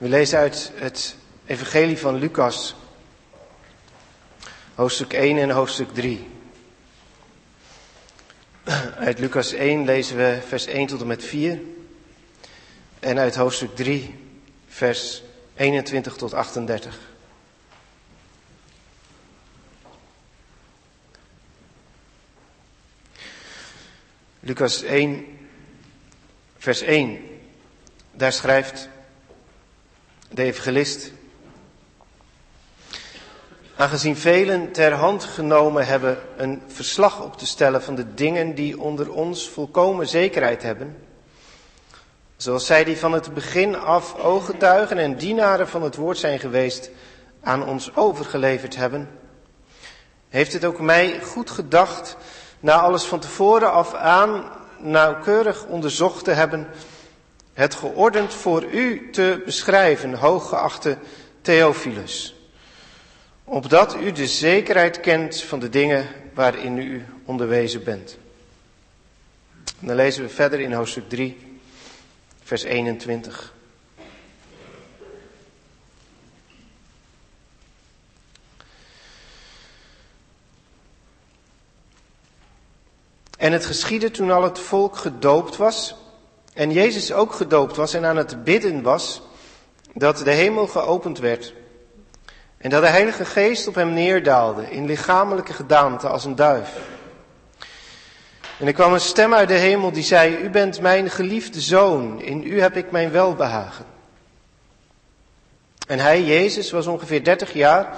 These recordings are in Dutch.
We lezen uit het Evangelie van Lucas, hoofdstuk 1 en hoofdstuk 3. Uit Lucas 1 lezen we vers 1 tot en met 4. En uit hoofdstuk 3, vers 21 tot 38. Lucas 1, vers 1. Daar schrijft de evangelist. Aangezien velen ter hand genomen hebben een verslag op te stellen van de dingen die onder ons volkomen zekerheid hebben, zoals zij die van het begin af ooggetuigen en dienaren van het woord zijn geweest, aan ons overgeleverd hebben, heeft het ook mij goed gedacht, na alles van tevoren af aan nauwkeurig onderzocht te hebben, het geordend voor u te beschrijven, hooggeachte Theophilus. Opdat u de zekerheid kent van de dingen waarin u onderwezen bent. En dan lezen we verder in hoofdstuk 3, vers 21. En het geschiedde toen al het volk gedoopt was en Jezus ook gedoopt was en aan het bidden was, dat de hemel geopend werd. En dat de Heilige Geest op hem neerdaalde in lichamelijke gedaante als een duif. En er kwam een stem uit de hemel die zei, U bent mijn geliefde zoon, in u heb ik mijn welbehagen. En hij, Jezus, was ongeveer dertig jaar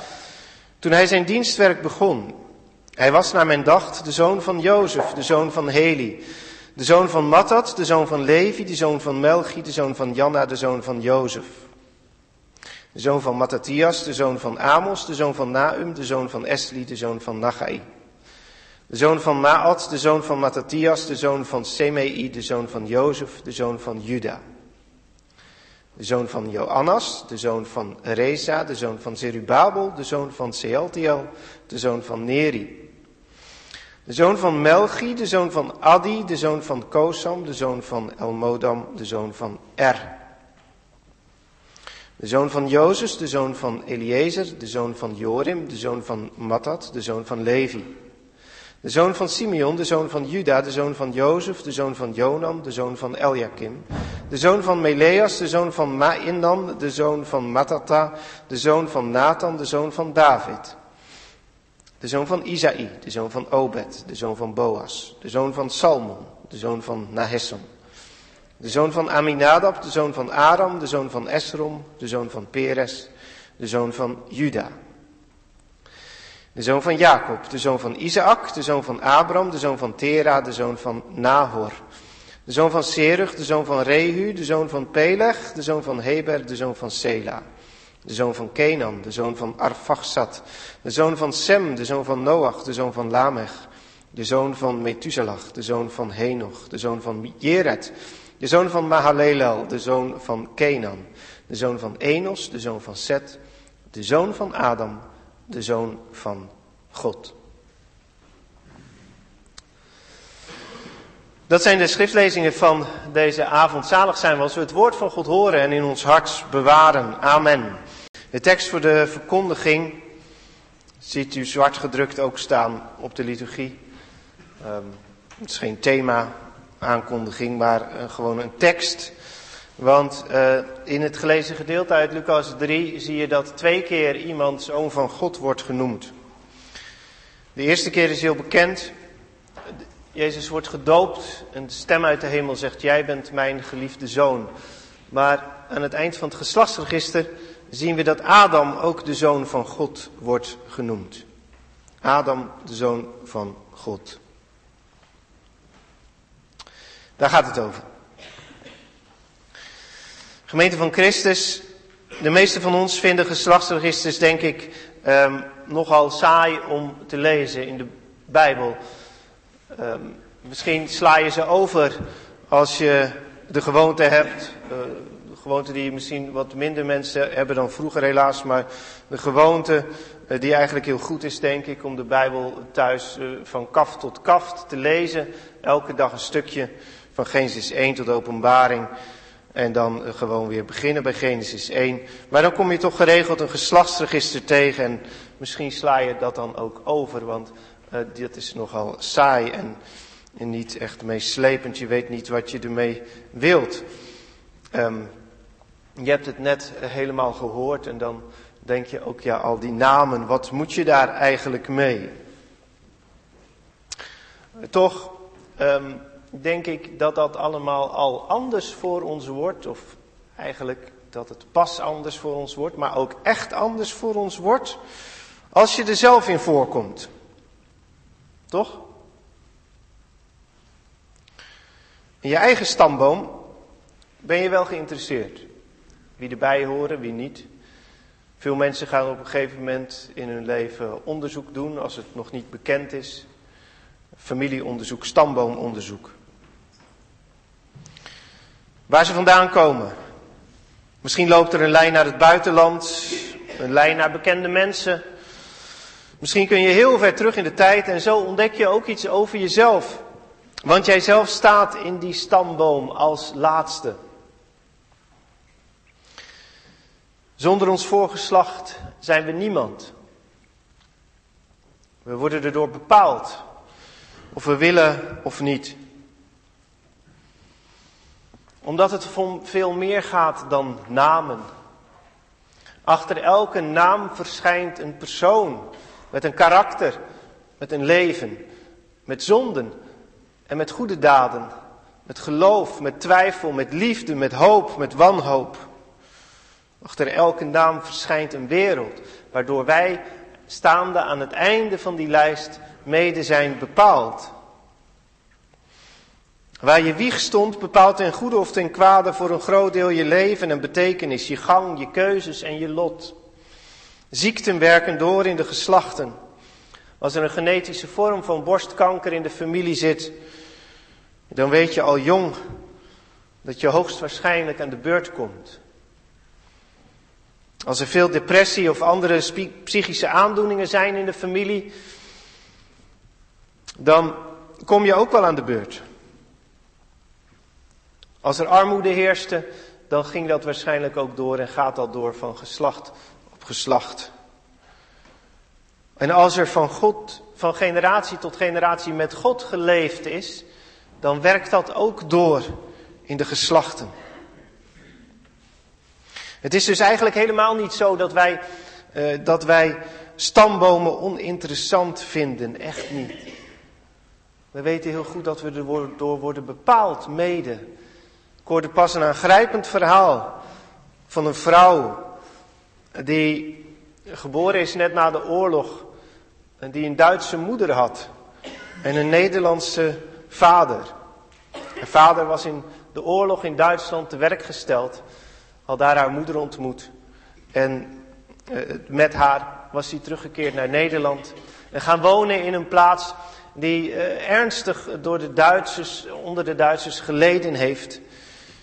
toen hij zijn dienstwerk begon. Hij was naar men dacht de zoon van Jozef, de zoon van Heli, de zoon van Mattat, de zoon van Levi, de zoon van Melchi, de zoon van Janna, de zoon van Jozef. De zoon van Matthias, de zoon van Amos, de zoon van Naum, de zoon van Esli, de zoon van Nagai. De zoon van Maat, de zoon van Matthias, de zoon van Semei, de zoon van Jozef, de zoon van Juda. De zoon van Joannas, de zoon van Reza, de zoon van Zerubabel, de zoon van Sealtiel, de zoon van Neri. De zoon van Melchi, de zoon van Adi, de zoon van Kosam, de zoon van Elmodam, de zoon van Er. De zoon van Jozef, de zoon van Eliezer, de zoon van Jorim, de zoon van Mattat, de zoon van Levi. De zoon van Simeon, de zoon van Juda, de zoon van Jozef, de zoon van Jonam, de zoon van Eliakim. De zoon van Meleas, de zoon van Mainan, de zoon van Matata, de zoon van Nathan, de zoon van David. De zoon van Isaï, de zoon van Obed, de zoon van Boas, de zoon van Salmon, de zoon van Nahesson. De zoon van Aminadab, de zoon van Aram, de zoon van Esrom, de zoon van Peres, de zoon van Juda. De zoon van Jacob, de zoon van Isaac, de zoon van Abram, de zoon van Tera, de zoon van Nahor. De zoon van Serug, de zoon van Rehu, de zoon van Peleg, de zoon van Heber, de zoon van Sela. De zoon van Kenan, de zoon van Arfaxad, de zoon van Sem, de zoon van Noach, de zoon van Lamech, de zoon van Methuselah, de zoon van Henoch, de zoon van Jered, de zoon van Mahalelel, de zoon van Kenan, de zoon van Enos, de zoon van Set, de zoon van Adam, de zoon van God. Dat zijn de schriftlezingen van deze avond. Zalig zijn we als we het woord van God horen en in ons hart bewaren. Amen. De tekst voor de verkondiging ziet u zwart gedrukt ook staan op de liturgie. Um, het is geen thema, aankondiging, maar uh, gewoon een tekst. Want uh, in het gelezen gedeelte uit Lucas 3 zie je dat twee keer iemand zoon van God wordt genoemd. De eerste keer is heel bekend. Jezus wordt gedoopt. Een stem uit de hemel zegt: Jij bent mijn geliefde zoon. Maar aan het eind van het geslachtsregister zien we dat Adam ook de zoon van God wordt genoemd. Adam, de zoon van God. Daar gaat het over. Gemeente van Christus, de meeste van ons vinden geslachtsregisters, denk ik, um, nogal saai om te lezen in de Bijbel. Um, misschien sla je ze over als je de gewoonte hebt, de gewoonte die misschien wat minder mensen hebben dan vroeger helaas, maar de gewoonte uh, die eigenlijk heel goed is, denk ik, om de Bijbel thuis uh, van kaft tot kaft te lezen. Elke dag een stukje van Genesis 1 tot openbaring. En dan eh, gewoon weer beginnen bij Genesis 1. Maar dan kom je toch geregeld een geslachtsregister tegen. En misschien sla je dat dan ook over, want dat is nogal saai en, en, niet echt meeslepend. Je weet niet wat je ermee wilt. Um, je hebt het net helemaal gehoord en dan denk je ook, ja, al die namen, wat moet je daar eigenlijk mee? Toch um, denk ik dat dat allemaal al anders voor ons wordt, of eigenlijk dat het pas anders voor ons wordt, maar ook echt anders voor ons wordt, als je er zelf in voorkomt. Toch? In je eigen stamboom ben je wel geïnteresseerd. Wie erbij horen, wie niet. Veel mensen gaan op een gegeven moment in hun leven onderzoek doen als het nog niet bekend is. Familieonderzoek, stamboomonderzoek. Waar ze vandaan komen. Misschien loopt er een lijn naar het buitenland, een lijn naar bekende mensen. Misschien kun je heel ver terug in de tijd en zo ontdek je ook iets over jezelf. Want jij zelf staat in die stamboom als laatste. Zonder ons voorgeslacht zijn we niemand. We worden erdoor bepaald. Of we willen of niet. Omdat het om veel meer gaat dan namen. Achter elke naam verschijnt een persoon met een karakter, met een leven, met zonden en met goede daden, met geloof, met twijfel, met liefde, met hoop, met wanhoop. Achter elke naam verschijnt een wereld, waardoor wij, staande aan het einde van die lijst, mede zijn bepaald. Waar je wieg stond, bepaalt ten goede of ten kwade voor een groot deel je leven en betekenis, je gang, je keuzes en je lot. Ziekten werken door in de geslachten. Als er een genetische vorm van borstkanker in de familie zit, dan weet je al jong dat je hoogstwaarschijnlijk aan de beurt komt. Als er veel depressie of andere psychische aandoeningen zijn in de familie, dan kom je ook wel aan de beurt. Als er armoede heerste, dan ging dat waarschijnlijk ook door en gaat dat door van geslacht op geslacht. En als er van God, van generatie tot generatie met God geleefd is, dan werkt dat ook door in de geslachten. Het is dus eigenlijk helemaal niet zo dat wij, uh, dat wij stambomen oninteressant vinden. Echt niet. We weten heel goed dat we er door worden bepaald, mede. Ik hoorde pas een aangrijpend verhaal van een vrouw die geboren is net na de oorlog en die een Duitse moeder had en een Nederlandse vader. Haar vader was in de oorlog in Duitsland te werk gesteld al daar haar moeder ontmoet. En uh, met haar was hij teruggekeerd naar Nederland. En gaan wonen in een plaats die uh, ernstig door de Duitsers, onder de Duitsers geleden heeft.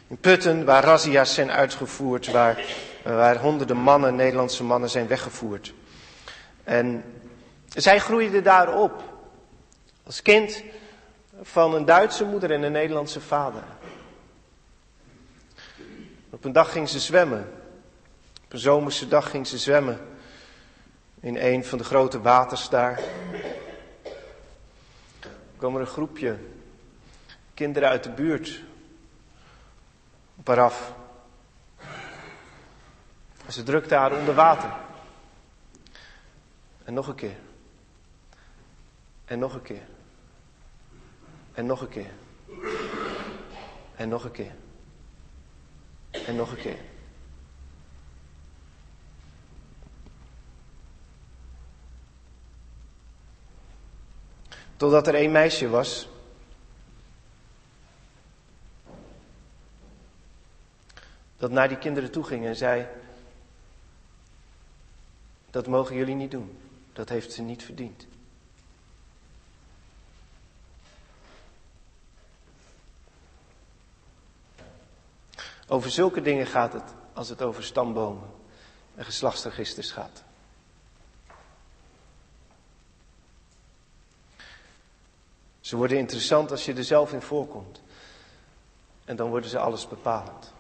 In Putten, waar razzia's zijn uitgevoerd, waar, uh, waar honderden mannen, Nederlandse mannen, zijn weggevoerd. En zij groeide daar op. Als kind van een Duitse moeder en een Nederlandse vader. Op een dag ging ze zwemmen. Op een zomerse dag ging ze zwemmen. In een van de grote waters daar. Er kwam er een groepje kinderen uit de buurt op haar af. En ze drukte haar onder water. En nog een keer. En nog een keer. En nog een keer. En nog een keer. En nog een keer. Totdat er één meisje was. Dat naar die kinderen toe ging en zei: Dat mogen jullie niet doen. Dat heeft ze niet verdiend. Over zulke dingen gaat het als het over stambomen en geslachtsregisters gaat. Ze worden interessant als je er zelf in voorkomt. En dan worden ze alles bepalend.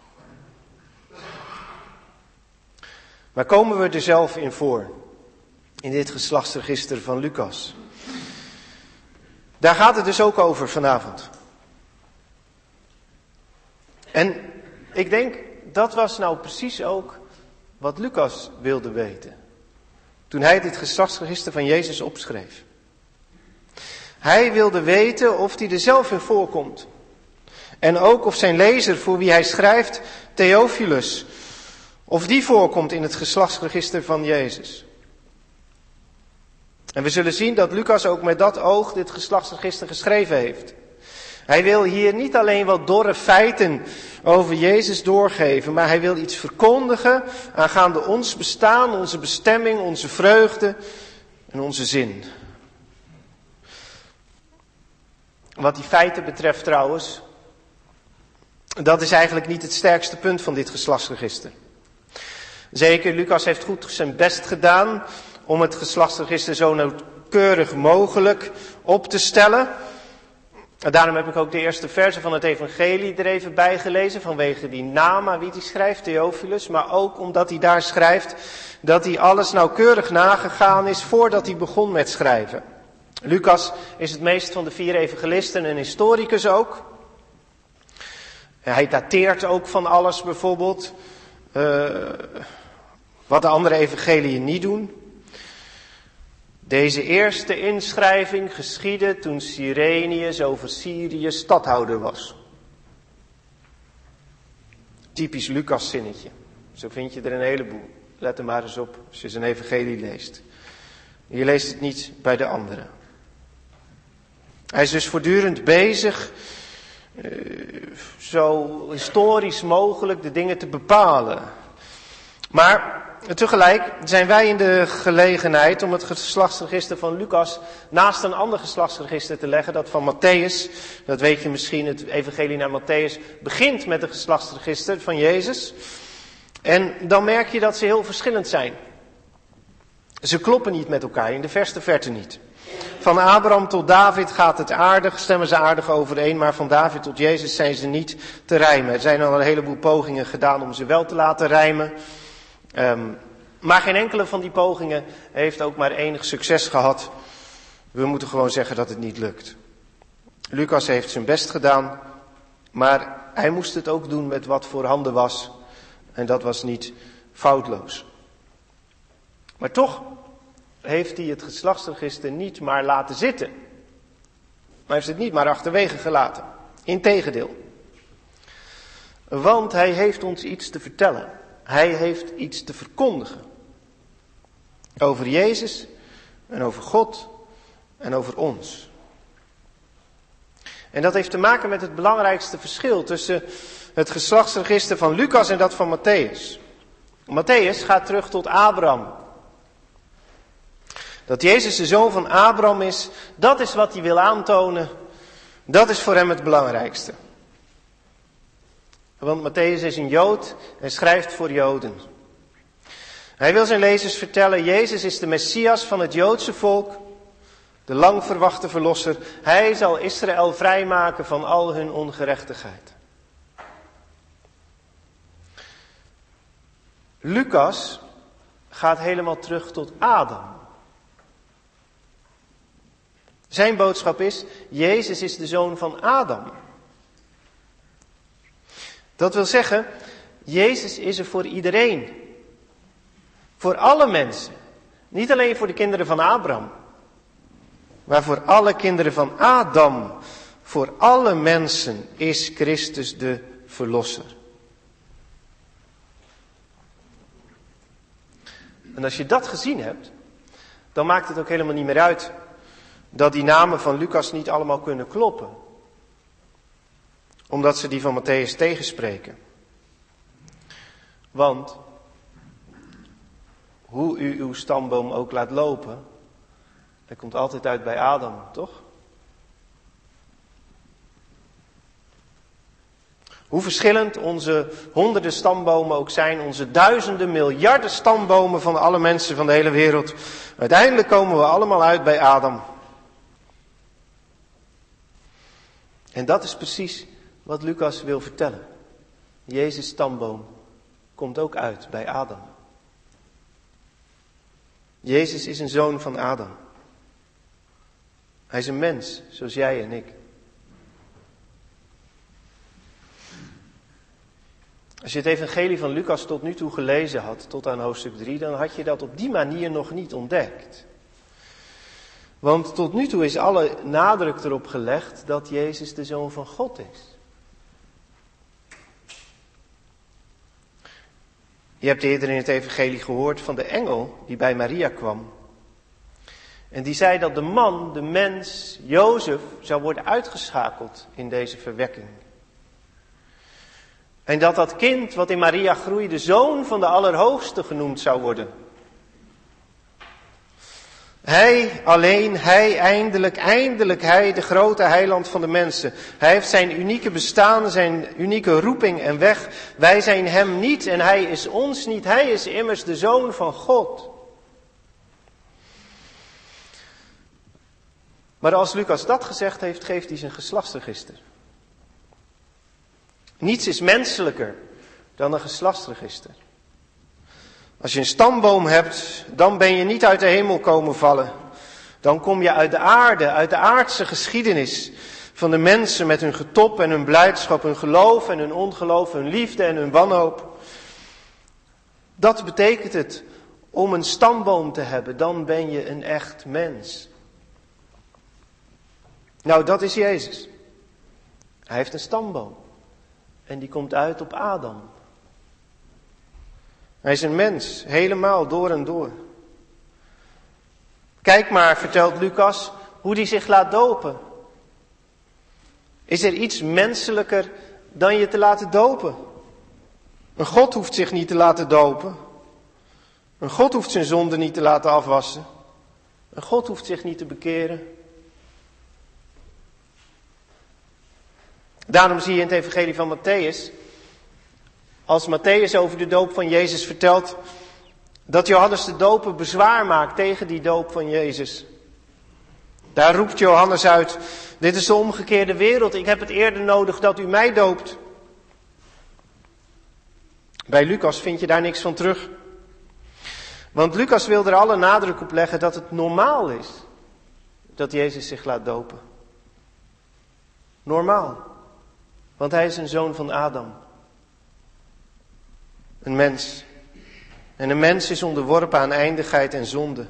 Maar komen we er zelf in voor? In dit geslachtsregister van Lucas. Daar gaat het dus ook over vanavond. En ik denk, dat was nou precies ook wat Lucas wilde weten. Toen hij dit geslachtsregister van Jezus opschreef. Hij wilde weten of hij er zelf in voorkomt. En ook of zijn lezer voor wie hij schrijft, Theophilus, of die voorkomt in het geslachtsregister van Jezus. En we zullen zien dat Lucas ook met dat oog dit geslachtsregister geschreven heeft. Hij wil hier niet alleen wat dorre feiten over Jezus doorgeven, maar hij wil iets verkondigen aangaande ons bestaan, onze bestemming, onze vreugde en onze zin. Wat die feiten betreft trouwens, dat is eigenlijk niet het sterkste punt van dit geslachtsregister. Zeker, Lucas heeft goed zijn best gedaan om het geslachtsregister zo nauwkeurig mogelijk op te stellen. Daarom heb ik ook de eerste verse van het evangelie er even bij gelezen, vanwege die naam aan wie hij schrijft, Theophilus, maar ook omdat hij daar schrijft dat hij alles nauwkeurig nagegaan is voordat hij begon met schrijven. Lucas is het meest van de vier evangelisten een historicus ook. Hij dateert ook van alles bijvoorbeeld, uh, wat de andere evangeliën niet doen. Deze eerste inschrijving geschiedde toen Sirenius over Syrië stadhouder was. Typisch Lucas zinnetje. Zo vind je er een heleboel. Let er maar eens op als je zijn evangelie leest. Je leest het niet bij de anderen. Hij is dus voortdurend bezig uh, zo historisch mogelijk de dingen te bepalen. Maar tegelijk zijn wij in de gelegenheid om het geslachtsregister van Lucas naast een ander geslachtsregister te leggen, dat van Matthäus. Dat weet je misschien, het evangelie naar Matthäus begint met het geslachtsregister van Jezus. En dan merk je dat ze heel verschillend zijn. Ze kloppen niet met elkaar, in de verste verte niet. Van Abraham tot David gaat het aardig, stemmen ze aardig overeen, maar van David tot Jezus zijn ze niet te rijmen. Er zijn al een heleboel pogingen gedaan om ze wel te laten rijmen. Um, maar geen enkele van die pogingen heeft ook maar enig succes gehad. We moeten gewoon zeggen dat het niet lukt. Lucas heeft zijn best gedaan, maar hij moest het ook doen met wat voorhanden was. En dat was niet foutloos. Maar toch heeft hij het geslachtsregister niet maar laten zitten. Maar heeft het niet maar achterwege gelaten. Integendeel. Want hij heeft ons iets te vertellen. Hij heeft iets te verkondigen. Over Jezus en over God en over ons. En dat heeft te maken met het belangrijkste verschil tussen het geslachtsregister van Lucas en dat van Matthäus. Matthäus gaat terug tot Abraham. Dat Jezus de zoon van Abraham is, dat is wat hij wil aantonen. Dat is voor hem het belangrijkste. Want Matthäus is een Jood en schrijft voor Joden. Hij wil zijn lezers vertellen, Jezus is de Messias van het Joodse volk, de lang verwachte verlosser. Hij zal Israël vrijmaken van al hun ongerechtigheid. Lucas gaat helemaal terug tot Adam. Zijn boodschap is, Jezus is de zoon van Adam. Dat wil zeggen, Jezus is er voor iedereen. Voor alle mensen. Niet alleen voor de kinderen van Abraham. Maar voor alle kinderen van Adam. Voor alle mensen is Christus de Verlosser. En als je dat gezien hebt, dan maakt het ook helemaal niet meer uit dat die namen van Lucas niet allemaal kunnen kloppen omdat ze die van Matthäus tegenspreken. Want hoe u uw stamboom ook laat lopen, hij komt altijd uit bij Adam, toch? Hoe verschillend onze honderden stambomen ook zijn, onze duizenden, miljarden stambomen van alle mensen van de hele wereld. Uiteindelijk komen we allemaal uit bij Adam. En dat is precies wat Lucas wil vertellen. Jezus' stamboom komt ook uit bij Adam. Jezus is een zoon van Adam. Hij is een mens, zoals jij en ik. Als je het evangelie van Lucas tot nu toe gelezen had, tot aan hoofdstuk 3, dan had je dat op die manier nog niet ontdekt. Want tot nu toe is alle nadruk erop gelegd dat Jezus de zoon van God is. Je hebt eerder in het evangelie gehoord van de engel die bij Maria kwam. En die zei dat de man, de mens, Jozef, zou worden uitgeschakeld in deze verwekking. En dat dat kind wat in Maria groeide, zoon van de Allerhoogste genoemd zou worden. Hij alleen, hij eindelijk, eindelijk hij, de grote heiland van de mensen. Hij heeft zijn unieke bestaan, zijn unieke roeping en weg. Wij zijn hem niet en hij is ons niet. Hij is immers de zoon van God. Maar als Lucas dat gezegd heeft, geeft hij zijn geslachtsregister. Niets is menselijker dan een geslachtsregister. Als je een stamboom hebt, dan ben je niet uit de hemel komen vallen. Dan kom je uit de aarde, uit de aardse geschiedenis van de mensen met hun getop en hun blijdschap, hun geloof en hun ongeloof, hun liefde en hun wanhoop. Dat betekent het om een stamboom te hebben, dan ben je een echt mens. Nou, dat is Jezus. Hij heeft een stamboom. En die komt uit op Adam. Hij is een mens, helemaal door en door. Kijk maar, vertelt Lucas, hoe hij zich laat dopen. Is er iets menselijker dan je te laten dopen? Een God hoeft zich niet te laten dopen. Een God hoeft zijn zonde niet te laten afwassen. Een God hoeft zich niet te bekeren. Daarom zie je in het evangelie van Matthäus, als Matthäus over de doop van Jezus vertelt, dat Johannes de doper bezwaar maakt tegen die doop van Jezus. Daar roept Johannes uit, dit is de omgekeerde wereld, ik heb het eerder nodig dat u mij doopt. Bij Lucas vind je daar niks van terug. Want Lucas wil er alle nadruk op leggen dat het normaal is dat Jezus zich laat dopen. Normaal. Want hij is een zoon van Adam. Een mens. En een mens is onderworpen aan eindigheid en zonde.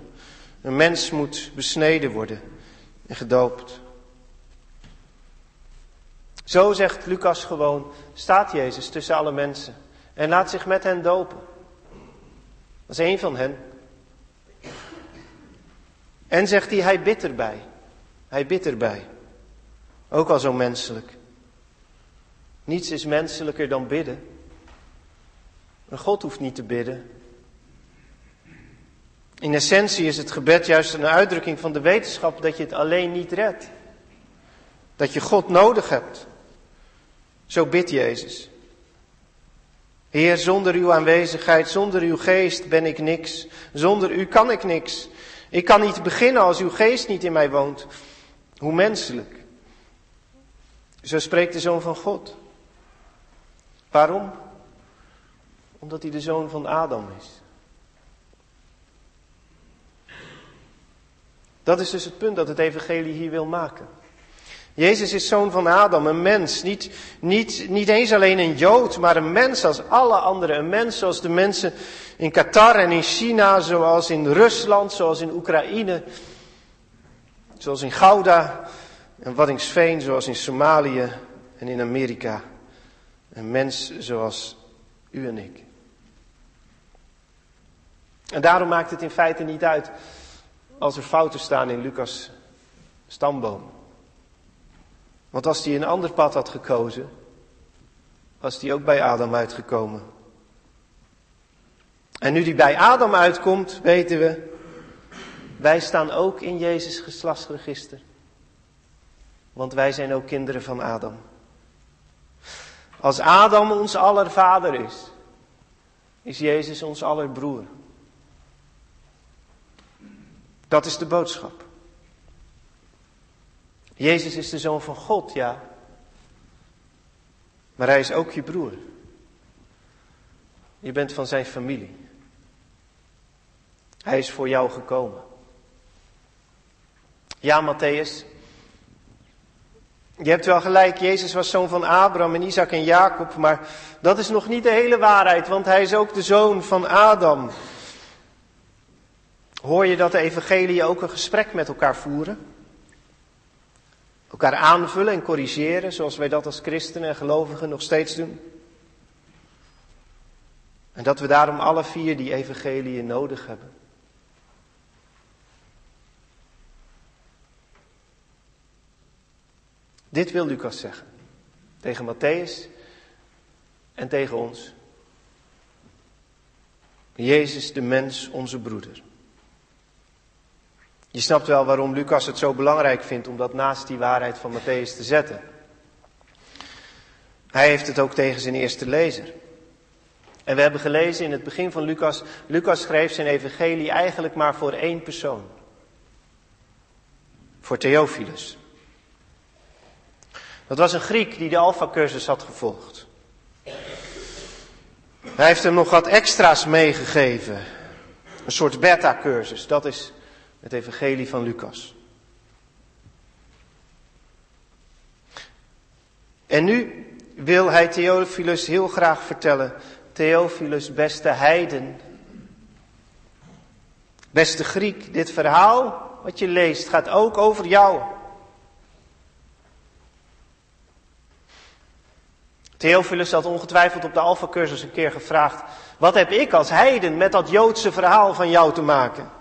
Een mens moet besneden worden en gedoopt. Zo zegt Lucas gewoon, staat Jezus tussen alle mensen en laat zich met hen dopen. Dat is een van hen. En zegt hij, hij bidt erbij. Hij bidt erbij. Ook al zo menselijk. Niets is menselijker dan bidden. Een God hoeft niet te bidden. In essentie is het gebed juist een uitdrukking van de wetenschap dat je het alleen niet redt. Dat je God nodig hebt. Zo bidt Jezus. Heer, zonder uw aanwezigheid, zonder uw geest ben ik niks. Zonder u kan ik niks. Ik kan niet beginnen als uw geest niet in mij woont. Hoe menselijk. Zo spreekt de Zoon van God. Waarom? Omdat hij de zoon van Adam is. Dat is dus het punt dat het evangelie hier wil maken. Jezus is zoon van Adam, een mens. Niet, niet, niet eens alleen een Jood, maar een mens als alle anderen. Een mens zoals de mensen in Qatar en in China, zoals in Rusland, zoals in Oekraïne, zoals in Gouda en Waddingsveen, zoals in Somalië en in Amerika. Een mens zoals u en ik. En daarom maakt het in feite niet uit als er fouten staan in Lucas' stamboom. Want als hij een ander pad had gekozen, was hij ook bij Adam uitgekomen. En nu die bij Adam uitkomt, weten we, wij staan ook in Jezus' geslachtsregister. Want wij zijn ook kinderen van Adam. Als Adam ons aller vader is, is Jezus ons aller broer. Dat is de boodschap. Jezus is de zoon van God, ja. Maar hij is ook je broer. Je bent van zijn familie. Hij is voor jou gekomen. Ja, Matthäus. Je hebt wel gelijk, Jezus was zoon van Abraham en Isaac en Jacob, maar dat is nog niet de hele waarheid, want hij is ook de zoon van Adam. Hoor je dat de evangelie ook een gesprek met elkaar voeren? Elkaar aanvullen en corrigeren, zoals wij dat als christenen en gelovigen nog steeds doen? En dat we daarom alle vier die evangelie nodig hebben. Dit wil Lucas zeggen. Tegen Matthäus en tegen ons. Jezus, de mens, onze broeder. Je snapt wel waarom Lucas het zo belangrijk vindt om dat naast die waarheid van Matthäus te zetten. Hij heeft het ook tegen zijn eerste lezer. En we hebben gelezen in het begin van Lucas, Lucas schreef zijn evangelie eigenlijk maar voor één persoon. Voor Theophilus. Dat was een Griek die de Alpha-cursus had gevolgd. Hij heeft hem nog wat extra's meegegeven. Een soort beta-cursus. Dat is het evangelie van Lucas. En nu wil hij Theophilus heel graag vertellen. Theophilus, beste heiden. Beste Griek, dit verhaal wat je leest gaat ook over jou. Theophilus had ongetwijfeld op de Alpha-cursus een keer gevraagd: Wat heb ik als heiden met dat Joodse verhaal van jou te maken?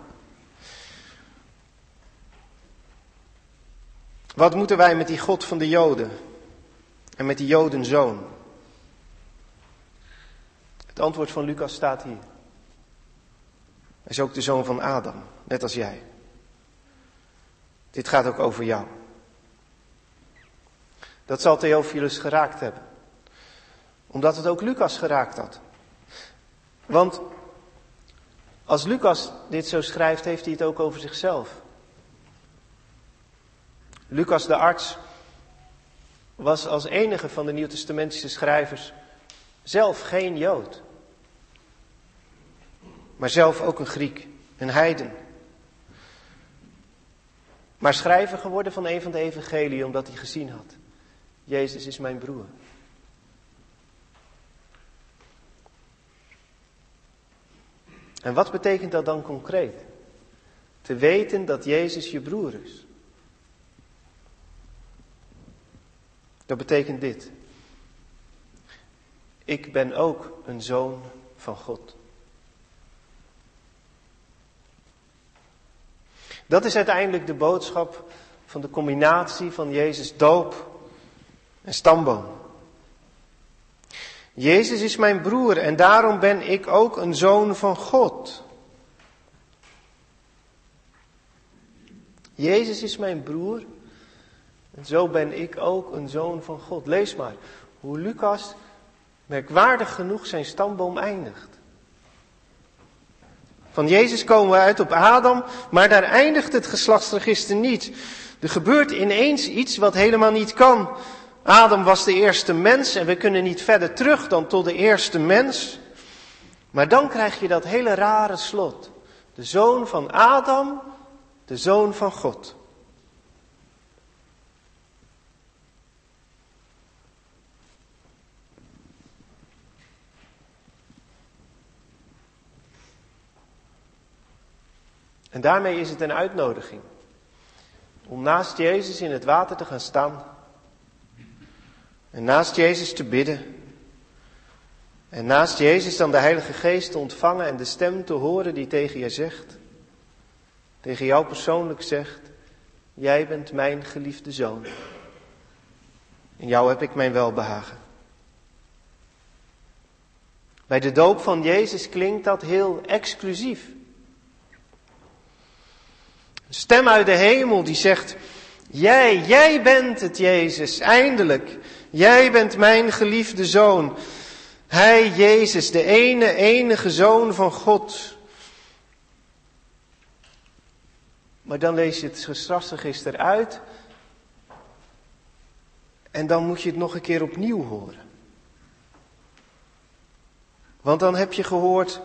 Wat moeten wij met die God van de Joden en met die Jodenzoon? Het antwoord van Lucas staat hier. Hij is ook de zoon van Adam, net als jij. Dit gaat ook over jou. Dat zal Theophilus geraakt hebben omdat het ook Lucas geraakt had. Want als Lucas dit zo schrijft, heeft hij het ook over zichzelf. Lucas de arts was als enige van de Nieuwtestamentische schrijvers zelf geen Jood. Maar zelf ook een Griek, een heiden. Maar schrijver geworden van een van de evangelie omdat hij gezien had. Jezus is mijn broer. En wat betekent dat dan concreet? Te weten dat Jezus je broer is. Dat betekent dit. Ik ben ook een zoon van God. Dat is uiteindelijk de boodschap van de combinatie van Jezus doop en stamboom. Jezus is mijn broer en daarom ben ik ook een zoon van God. Jezus is mijn broer en zo ben ik ook een zoon van God. Lees maar hoe Lucas merkwaardig genoeg zijn stamboom eindigt. Van Jezus komen we uit op Adam, maar daar eindigt het geslachtsregister niet. Er gebeurt ineens iets wat helemaal niet kan. Adam was de eerste mens en we kunnen niet verder terug dan tot de eerste mens. Maar dan krijg je dat hele rare slot. De zoon van Adam, de zoon van God. En daarmee is het een uitnodiging om naast Jezus in het water te gaan staan en naast Jezus te bidden. En naast Jezus dan de Heilige Geest te ontvangen en de stem te horen die tegen je zegt. Tegen jou persoonlijk zegt, jij bent mijn geliefde zoon. In jou heb ik mijn welbehagen. Bij de doop van Jezus klinkt dat heel exclusief. Een stem uit de hemel die zegt, jij, jij bent het Jezus, eindelijk. Jij bent mijn geliefde zoon. Hij, Jezus, de ene, enige zoon van God. Maar dan lees je het geslachtsregister uit. En dan moet je het nog een keer opnieuw horen. Want dan heb je gehoord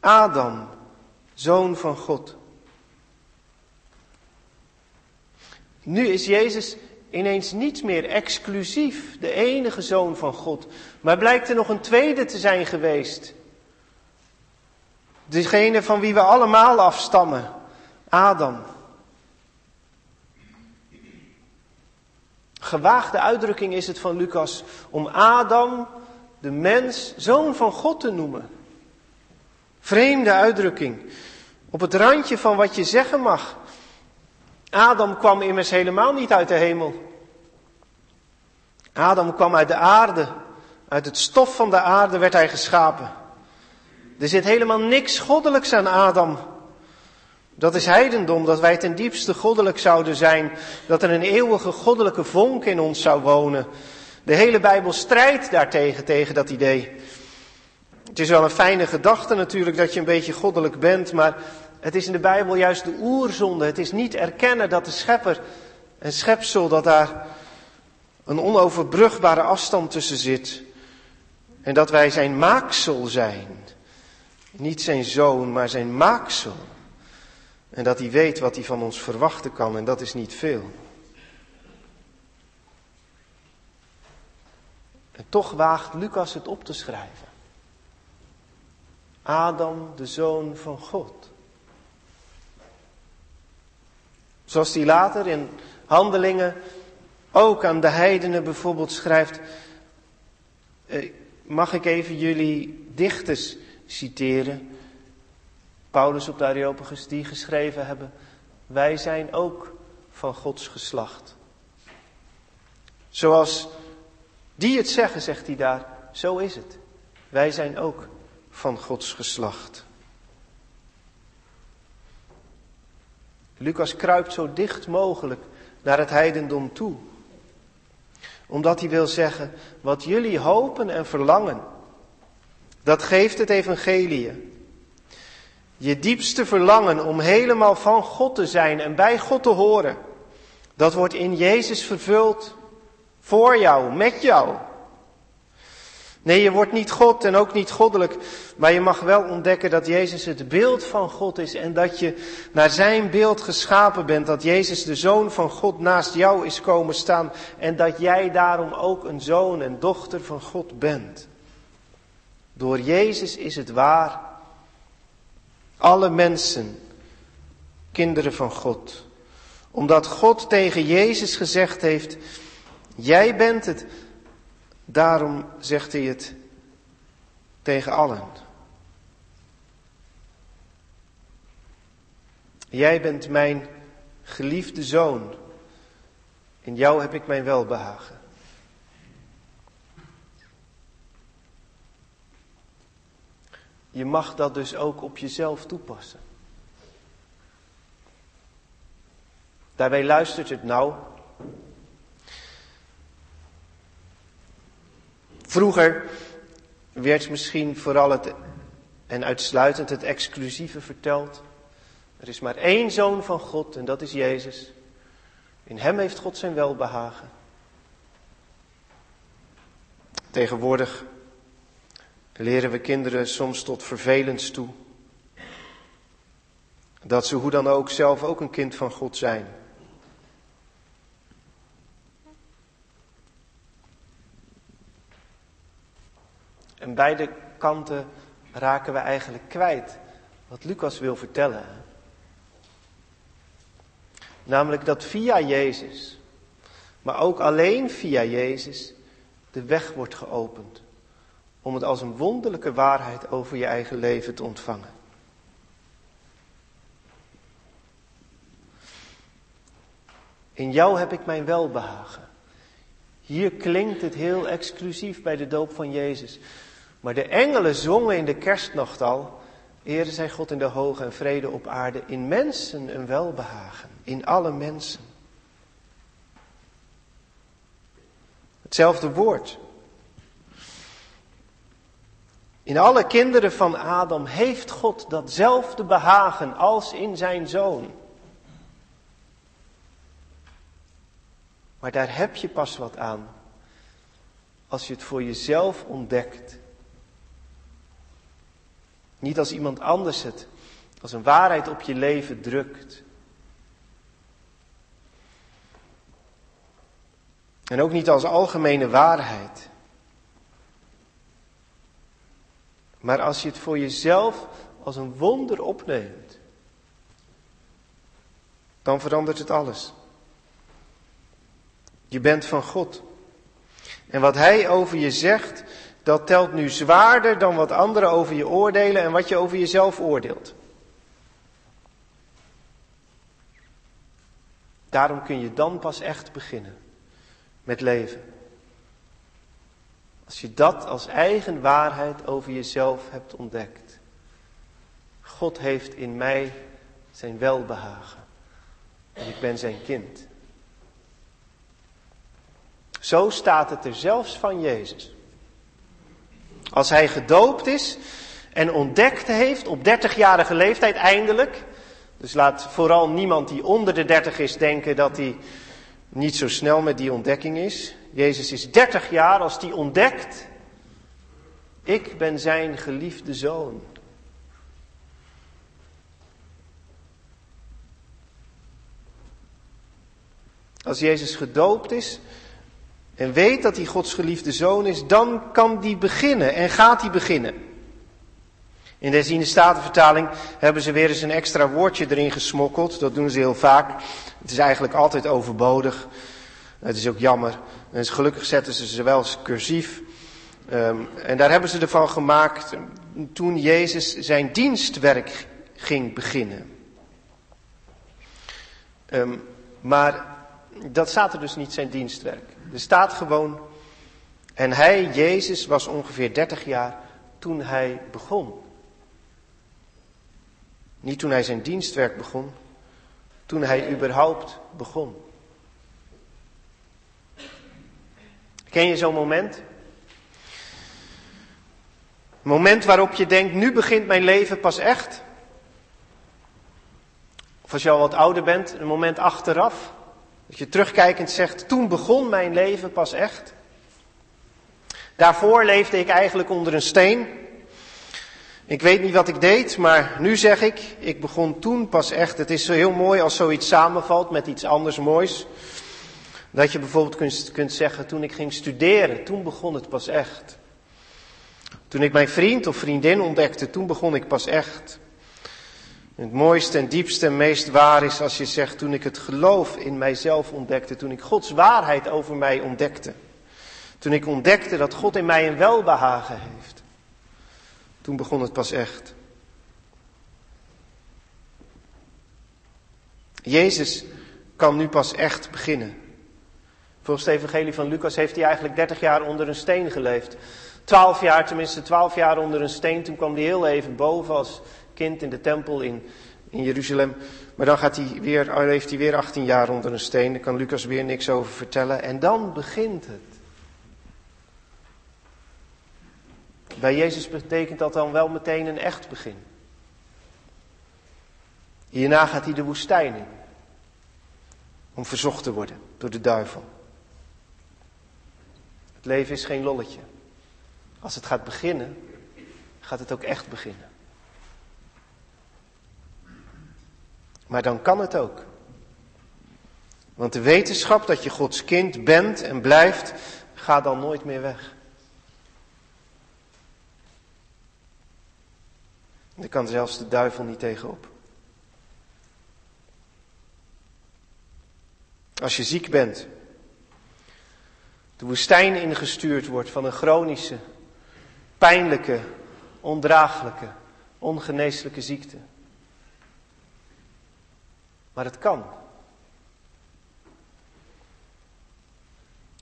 Adam, zoon van God. Nu is Jezus ineens niet meer exclusief de enige zoon van God, maar blijkt er nog een tweede te zijn geweest. Degene van wie we allemaal afstammen, Adam. Gewaagde uitdrukking is het van Lucas om Adam, de mens, zoon van God te noemen. Vreemde uitdrukking. Op het randje van wat je zeggen mag. Adam kwam immers helemaal niet uit de hemel. Adam kwam uit de aarde. Uit het stof van de aarde werd hij geschapen. Er zit helemaal niks goddelijks aan Adam. Dat is heidendom, dat wij ten diepste goddelijk zouden zijn, dat er een eeuwige goddelijke vonk in ons zou wonen. De hele Bijbel strijdt daartegen, tegen dat idee. Het is wel een fijne gedachte natuurlijk dat je een beetje goddelijk bent, maar het is in de Bijbel juist de oerzonde. Het is niet erkennen dat de schepper en schepsel, dat daar een onoverbrugbare afstand tussen zit. En dat wij zijn maaksel zijn. Niet zijn zoon, maar zijn maaksel. En dat hij weet wat hij van ons verwachten kan en dat is niet veel. En toch waagt Lucas het op te schrijven. Adam, de zoon van God. Zoals hij later in handelingen ook aan de heidenen bijvoorbeeld schrijft. Eh, mag ik even jullie dichters citeren? Paulus op de Areopagus, die geschreven hebben, wij zijn ook van Gods geslacht. Zoals die het zeggen, zegt hij daar, zo is het. Wij zijn ook van Gods geslacht. Lucas kruipt zo dicht mogelijk naar het heidendom toe. Omdat hij wil zeggen, wat jullie hopen en verlangen, dat geeft het evangelie. Je diepste verlangen om helemaal van God te zijn en bij God te horen, dat wordt in Jezus vervuld. Voor jou, met jou. Nee, je wordt niet God en ook niet goddelijk, maar je mag wel ontdekken dat Jezus het beeld van God is en dat je naar zijn beeld geschapen bent, dat Jezus de Zoon van God naast jou is komen staan en dat jij daarom ook een zoon en dochter van God bent. Door Jezus is het waar alle mensen, kinderen van God. Omdat God tegen Jezus gezegd heeft, jij bent het. Daarom zegt hij het tegen allen. Jij bent mijn geliefde zoon. In jou heb ik mijn welbehagen. Je mag dat dus ook op jezelf toepassen. Daarbij luistert het nou. Vroeger werd misschien vooral het en uitsluitend het exclusieve verteld. Er is maar één zoon van God en dat is Jezus. In hem heeft God zijn welbehagen. Tegenwoordig leren we kinderen soms tot vervelends toe. Dat ze hoe dan ook zelf ook een kind van God zijn. En beide kanten raken we eigenlijk kwijt wat Lucas wil vertellen. Namelijk dat via Jezus, maar ook alleen via Jezus, de weg wordt geopend om het als een wonderlijke waarheid over je eigen leven te ontvangen. In jou heb ik mijn welbehagen. Hier klinkt het heel exclusief bij de doop van Jezus. Maar de engelen zongen in de kerstnacht al. Ere zij God in de hoge en vrede op aarde. In mensen een welbehagen. In alle mensen. Hetzelfde woord. In alle kinderen van Adam heeft God datzelfde behagen als in zijn zoon. Maar daar heb je pas wat aan als je het voor jezelf ontdekt. Niet als iemand anders het Als een waarheid op je leven drukt. En ook niet als algemene waarheid. Maar als je het voor jezelf als een wonder opneemt, dan verandert het alles. Je bent van God. En wat Hij over je zegt, dat telt nu zwaarder dan wat anderen over je oordelen en wat je over jezelf oordeelt. Daarom kun je dan pas echt beginnen met leven. Als je dat als eigen waarheid over jezelf hebt ontdekt. God heeft in mij zijn welbehagen. En ik ben zijn kind. Zo staat het er zelfs van Jezus. Als hij gedoopt is en ontdekt heeft op 30-jarige leeftijd eindelijk. Dus laat vooral niemand die onder de 30 is denken dat hij niet zo snel met die ontdekking is. Jezus is 30 jaar als hij ontdekt. Ik ben zijn geliefde zoon. Als Jezus gedoopt is en weet dat hij Gods geliefde zoon is, dan kan die beginnen en gaat hij beginnen. In de herziende statenvertaling hebben ze weer eens een extra woordje erin gesmokkeld. Dat doen ze heel vaak. Het is eigenlijk altijd overbodig. Het is ook jammer. En gelukkig zetten ze ze wel als cursief. Um, en daar hebben ze ervan gemaakt toen Jezus zijn dienstwerk ging beginnen. Um, maar dat staat er dus niet, zijn dienstwerk. Er staat gewoon, en hij, Jezus, was ongeveer 30 jaar toen hij begon. Niet toen hij zijn dienstwerk begon, toen hij überhaupt begon. Ken je zo'n moment? Moment waarop je denkt, nu begint mijn leven pas echt. Of als je al wat ouder bent, een moment achteraf. Dat je terugkijkend zegt, toen begon mijn leven pas echt. Daarvoor leefde ik eigenlijk onder een steen. Ik weet niet wat ik deed, maar nu zeg ik, ik begon toen pas echt. Het is heel mooi als zoiets samenvalt met iets anders moois. Dat je bijvoorbeeld kunt, kunt zeggen, toen ik ging studeren, toen begon het pas echt. Toen ik mijn vriend of vriendin ontdekte, toen begon ik pas echt. Het mooiste en diepste en meest waar is als je zegt, toen ik het geloof in mijzelf ontdekte, toen ik Gods waarheid over mij ontdekte. Toen ik ontdekte dat God in mij een welbehagen heeft. Toen begon het pas echt. Jezus kan nu pas echt beginnen. Volgens het evangelie van Lucas heeft hij eigenlijk 30 jaar onder een steen geleefd. 12 jaar, tenminste 12 jaar onder een steen. Toen kwam hij heel even boven als kind in de tempel in, in Jeruzalem. Maar dan gaat hij weer, heeft hij weer 18 jaar onder een steen. Daar kan Lucas weer niks over vertellen. En dan begint het. Bij Jezus betekent dat dan wel meteen een echt begin. Hierna gaat hij de woestijn in. Om verzocht te worden door de duivel. Het leven is geen lolletje. Als het gaat beginnen, gaat het ook echt beginnen. Maar dan kan het ook. Want de wetenschap dat je Gods kind bent en blijft, gaat dan nooit meer weg. Daar kan zelfs de duivel niet tegenop. Als je ziek bent, de woestijn ingestuurd wordt van een chronische, pijnlijke, ondraaglijke, ongeneeslijke ziekte. Maar het kan.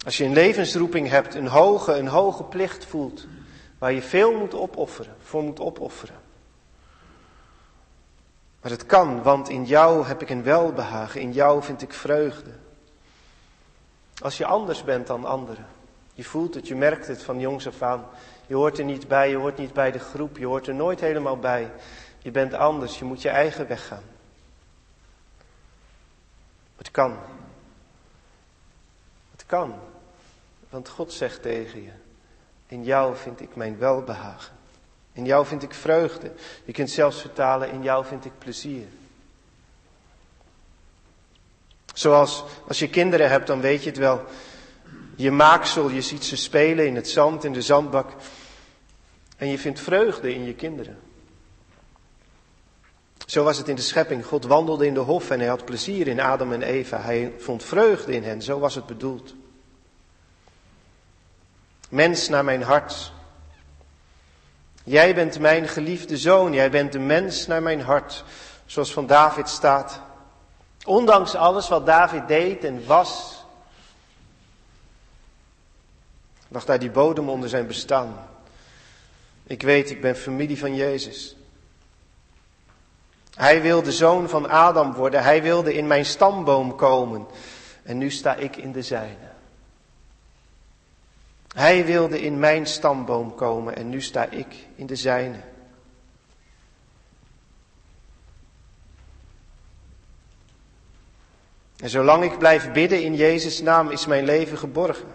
Als je een levensroeping hebt, een hoge, een hoge plicht voelt, waar je veel moet opofferen, voor moet opofferen. Maar het kan, want in jou heb ik een welbehagen, in jou vind ik vreugde. Als je anders bent dan anderen. Je voelt het, je merkt het van jongs af aan. Je hoort er niet bij, je hoort niet bij de groep, je hoort er nooit helemaal bij. Je bent anders, je moet je eigen weg gaan. Het kan. Het kan. Want God zegt tegen je, in jou vind ik mijn welbehagen. In jou vind ik vreugde. Je kunt zelfs vertalen, in jou vind ik plezier. Zoals als je kinderen hebt, dan weet je het wel. Je maaksel, je ziet ze spelen in het zand, in de zandbak. En je vindt vreugde in je kinderen. Zo was het in de schepping. God wandelde in de hof en hij had plezier in Adam en Eva. Hij vond vreugde in hen. Zo was het bedoeld. Mens naar mijn hart. Jij bent mijn geliefde zoon. Jij bent de mens naar mijn hart. Zoals van David staat. Ondanks alles wat David deed en was, lag daar die bodem onder zijn bestaan. Ik weet, ik ben familie van Jezus. Hij wilde zoon van Adam worden. Hij wilde in mijn stamboom komen. En nu sta ik in de zijne. Hij wilde in mijn stamboom komen en nu sta ik in de zijne. En zolang ik blijf bidden in Jezus' naam is mijn leven geborgen.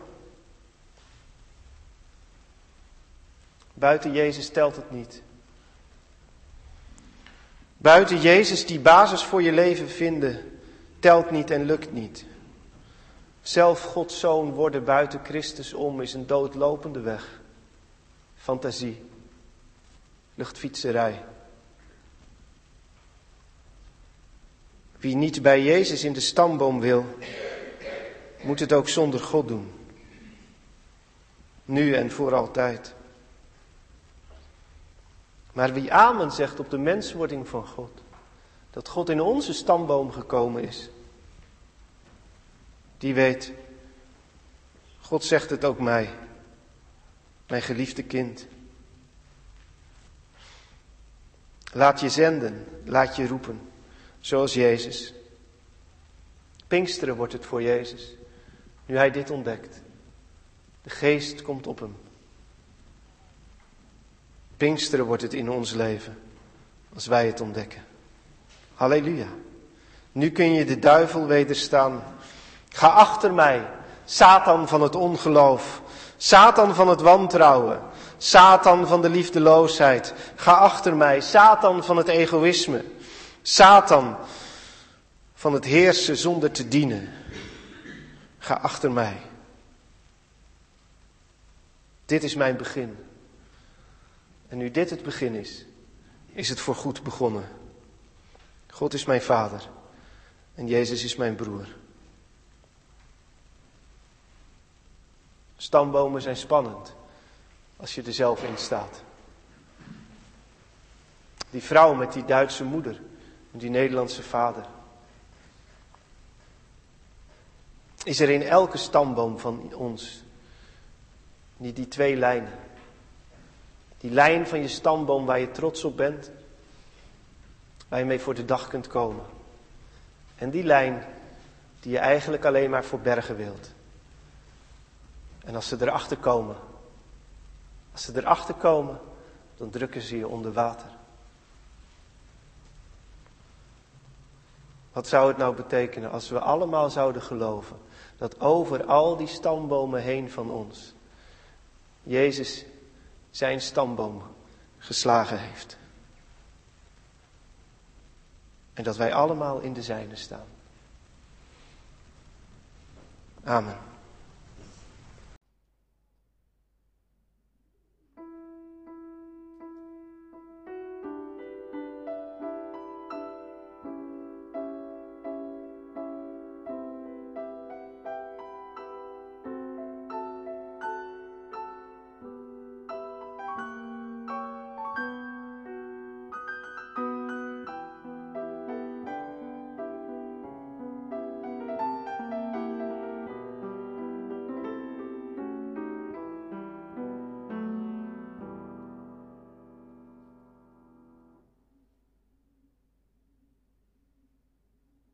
Buiten Jezus telt het niet. Buiten Jezus die basis voor je leven vinden, telt niet en lukt niet. Zelf Gods zoon worden buiten Christus om is een doodlopende weg. Fantasie, luchtfietserij. Wie niet bij Jezus in de stamboom wil, moet het ook zonder God doen. Nu en voor altijd. Maar wie amen zegt op de menswording van God, dat God in onze stamboom gekomen is, die weet, God zegt het ook mij, mijn geliefde kind. Laat je zenden, laat je roepen, zoals Jezus. Pinksteren wordt het voor Jezus, nu hij dit ontdekt. De geest komt op hem. Pinksteren wordt het in ons leven, als wij het ontdekken. Halleluja. Nu kun je de duivel wederstaan. Ga achter mij, Satan van het ongeloof, Satan van het wantrouwen, Satan van de liefdeloosheid. Ga achter mij, Satan van het egoïsme, Satan van het heersen zonder te dienen. Ga achter mij. Dit is mijn begin. En nu dit het begin is, is het voor goed begonnen. God is mijn vader en Jezus is mijn broer. Stambomen zijn spannend als je er zelf in staat. Die vrouw met die Duitse moeder en die Nederlandse vader. Is er in elke stamboom van ons niet die twee lijnen? Die lijn van je stamboom waar je trots op bent, waar je mee voor de dag kunt komen. En die lijn die je eigenlijk alleen maar voor bergen wilt. En als ze erachter komen, als ze erachter komen, dan drukken ze je onder water. Wat zou het nou betekenen als we allemaal zouden geloven dat over al die stambomen heen van ons Jezus zijn stamboom geslagen heeft. En dat wij allemaal in de zijne staan. Amen.